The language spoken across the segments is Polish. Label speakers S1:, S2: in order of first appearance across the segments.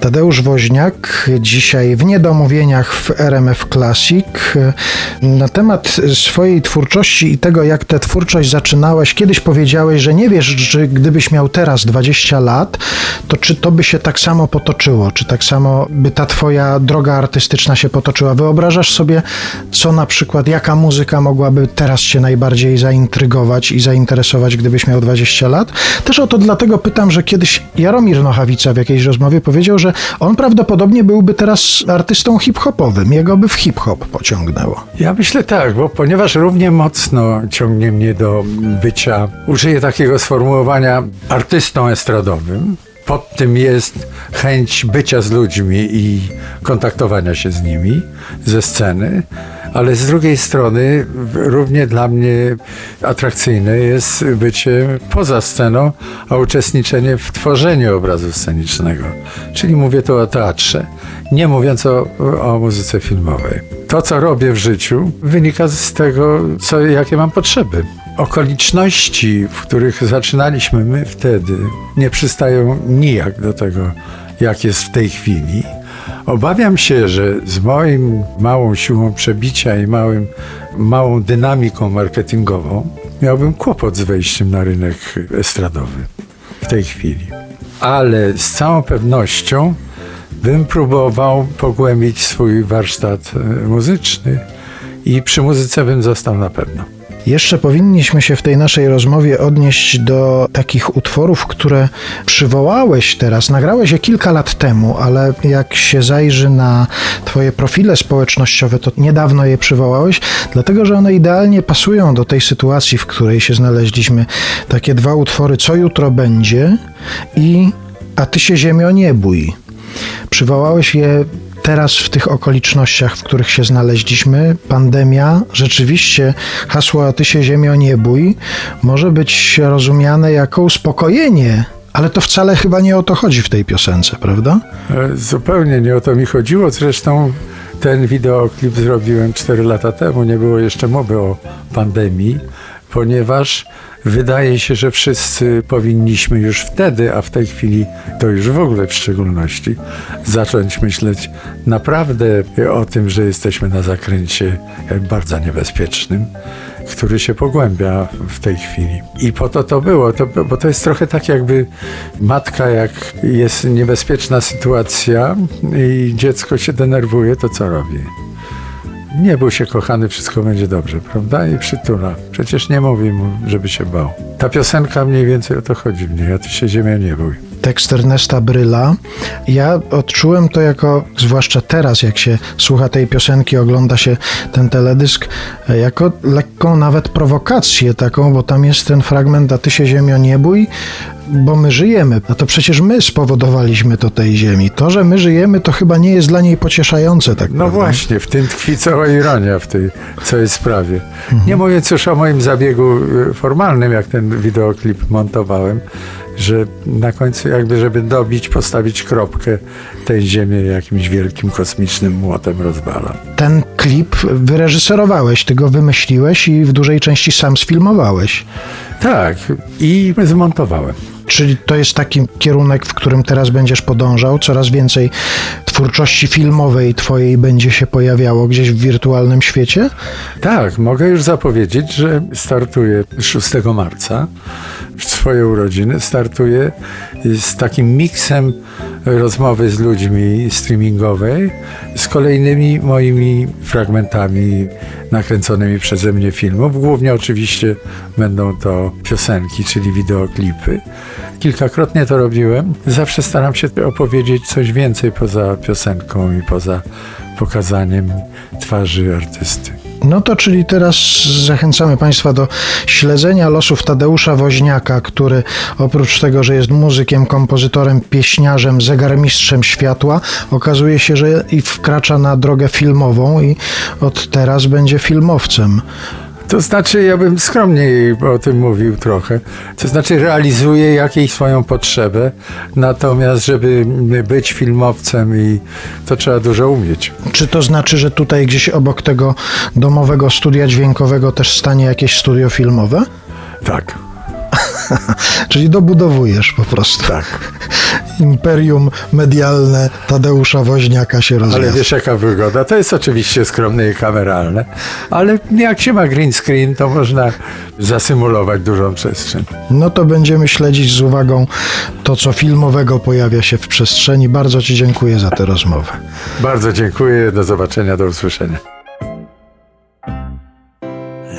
S1: Tadeusz Woźniak, dzisiaj w Niedomówieniach w RMF Classic. Na temat swojej twórczości i tego, jak tę twórczość zaczynałeś, kiedyś powiedziałeś, że nie wiesz, że gdybyś miał teraz 20 lat, to czy to by się tak samo potoczyło, czy tak samo by ta twoja droga artystyczna się potoczyła. Wyobrażasz sobie, co na przykład, jaka muzyka mogłaby teraz cię najbardziej zaintrygować i zainteresować, gdybyś miał 20 lat? Też o to dlatego pytam, że kiedyś Jaromir Nochawica w jakiejś rozmowie powiedział, że że on prawdopodobnie byłby teraz artystą hip-hopowym. Jego by w hip-hop pociągnęło.
S2: Ja myślę tak, bo ponieważ równie mocno ciągnie mnie do bycia, użyję takiego sformułowania, artystą estradowym, pod tym jest chęć bycia z ludźmi i kontaktowania się z nimi ze sceny, ale z drugiej strony równie dla mnie atrakcyjne jest bycie poza sceną, a uczestniczenie w tworzeniu obrazu scenicznego. Czyli mówię tu o teatrze, nie mówiąc o, o muzyce filmowej. To, co robię w życiu, wynika z tego, co, jakie mam potrzeby. Okoliczności, w których zaczynaliśmy my wtedy, nie przystają nijak do tego, jak jest w tej chwili. Obawiam się, że z moim małą siłą przebicia i małym, małą dynamiką marketingową miałbym kłopot z wejściem na rynek estradowy w tej chwili. Ale z całą pewnością bym próbował pogłębić swój warsztat e, muzyczny i przy muzyce bym został na pewno.
S1: Jeszcze powinniśmy się w tej naszej rozmowie odnieść do takich utworów, które przywołałeś teraz. Nagrałeś je kilka lat temu, ale jak się zajrzy na Twoje profile społecznościowe, to niedawno je przywołałeś, dlatego że one idealnie pasują do tej sytuacji, w której się znaleźliśmy. Takie dwa utwory, Co jutro będzie i A ty się ziemio nie bój. Przywołałeś je teraz w tych okolicznościach, w których się znaleźliśmy, pandemia, rzeczywiście hasło Ty się ziemio nie bój może być rozumiane jako uspokojenie ale to wcale chyba nie o to chodzi w tej piosence, prawda?
S2: E, zupełnie nie o to mi chodziło. Zresztą ten wideoklip zrobiłem 4 lata temu. Nie było jeszcze mowy o pandemii, ponieważ wydaje się, że wszyscy powinniśmy już wtedy, a w tej chwili to już w ogóle w szczególności, zacząć myśleć naprawdę o tym, że jesteśmy na zakręcie bardzo niebezpiecznym który się pogłębia w tej chwili. I po to to było, to, bo to jest trochę tak jakby matka, jak jest niebezpieczna sytuacja i dziecko się denerwuje, to co robi? Nie bój się, kochany, wszystko będzie dobrze, prawda? I przytula. Przecież nie mówi mu, żeby się bał. Ta piosenka mniej więcej o to chodzi w niej, a ty się ziemia nie bój.
S1: Tekst Ernesta Bryla. Ja odczułem to jako, zwłaszcza teraz, jak się słucha tej piosenki, ogląda się ten teledysk, jako lekką nawet prowokację taką, bo tam jest ten fragment, a ty się ziemio nie bój, bo my żyjemy. No to przecież my spowodowaliśmy to tej ziemi. To, że my żyjemy, to chyba nie jest dla niej pocieszające. Tak
S2: no prawda? właśnie, w tym tkwi cała ironia w tej całej sprawie. Mhm. Nie mówiąc już o moim zabiegu y, formalnym, jak ten wideoklip montowałem, że na końcu jakby, żeby dobić, postawić kropkę, tej ziemię jakimś wielkim kosmicznym młotem rozwala.
S1: Ten klip wyreżyserowałeś, ty go wymyśliłeś i w dużej części sam sfilmowałeś.
S2: Tak, i zmontowałem.
S1: Czyli to jest taki kierunek, w którym teraz będziesz podążał? Coraz więcej twórczości filmowej twojej będzie się pojawiało gdzieś w wirtualnym świecie?
S2: Tak, mogę już zapowiedzieć, że startuję 6 marca w swoje urodziny. Startuję z takim miksem rozmowy z ludźmi streamingowej, z kolejnymi moimi fragmentami nakręconymi przeze mnie filmów. Głównie oczywiście będą to piosenki, czyli wideoklipy. Kilkakrotnie to robiłem. Zawsze staram się opowiedzieć coś więcej poza piosenką i poza pokazaniem twarzy artysty.
S1: No to czyli teraz zachęcamy Państwa do śledzenia losów Tadeusza Woźniaka, który oprócz tego, że jest muzykiem, kompozytorem, pieśniarzem, zegarmistrzem światła, okazuje się, że i wkracza na drogę filmową i od teraz będzie filmowcem.
S2: To znaczy, ja bym skromniej o tym mówił trochę. To znaczy, realizuję jakąś swoją potrzebę, natomiast, żeby być filmowcem i to trzeba dużo umieć.
S1: Czy to znaczy, że tutaj gdzieś obok tego domowego studia dźwiękowego też stanie jakieś studio filmowe?
S2: Tak.
S1: Czyli dobudowujesz po prostu.
S2: Tak.
S1: Imperium medialne Tadeusza Woźniaka się rozwija.
S2: Ale wiesz jaka wygoda? To jest oczywiście skromne i kameralne, ale jak się ma green screen, to można zasymulować dużą przestrzeń.
S1: No to będziemy śledzić z uwagą to, co filmowego pojawia się w przestrzeni. Bardzo Ci dziękuję za tę rozmowę.
S2: Bardzo dziękuję, do zobaczenia, do usłyszenia.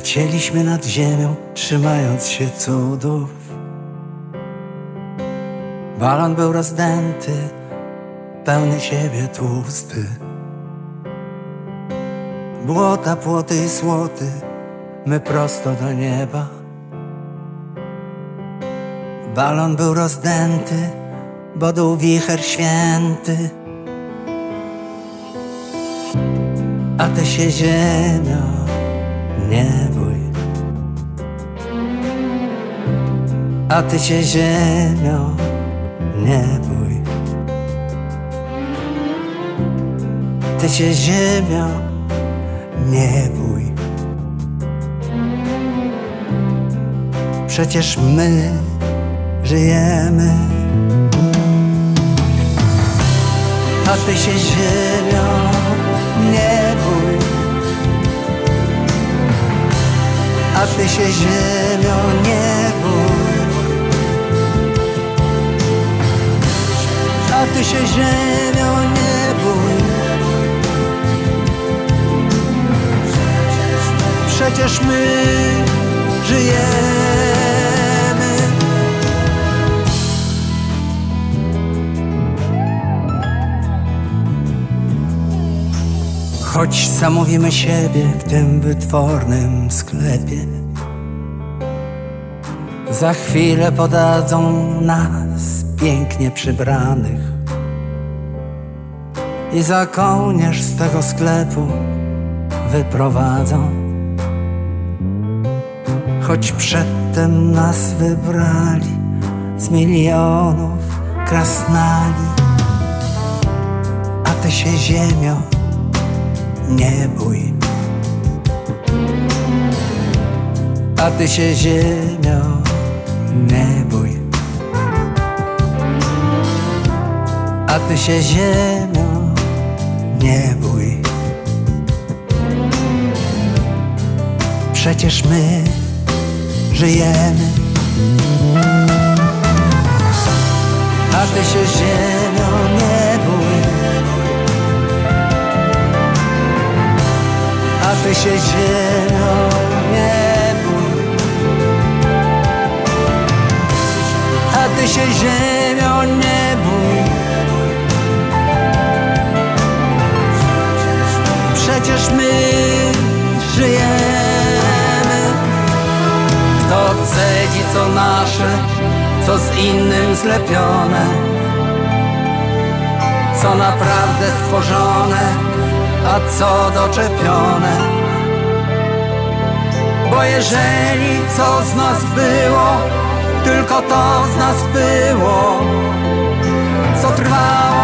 S3: Lecieliśmy nad ziemią, trzymając się cudów. Balon był rozdęty, pełny siebie tłusty. Błota, płoty i słoty, my prosto do nieba. Balon był rozdęty, bo dół wicher święty. A ty się ziemią nie bój. A ty się ziemią nie bój. Ty się ziemią nie bój. Przecież my żyjemy. A ty się ziemią a ty się ziemią nie bój. A ty się ziemią nie bój. Przecież my żyjemy. Choć zamówimy siebie w tym wytwornym sklepie. Za chwilę podadzą nas pięknie przybranych. I za kołnierz z tego sklepu wyprowadzą. Choć przedtem nas wybrali z milionów krasnali. A ty się ziemią nie bój. A ty się ziemią nie bój. A ty się ziemią nie bój. Przecież my żyjemy. A ty się ziemią a ty się ziemią nie bój. A ty się ziemią nie bój. Przecież my żyjemy. Kto cedzi co nasze, co z innym zlepione, co naprawdę stworzone a co doczepione. Bo jeżeli co z nas było, tylko to z nas było, co trwało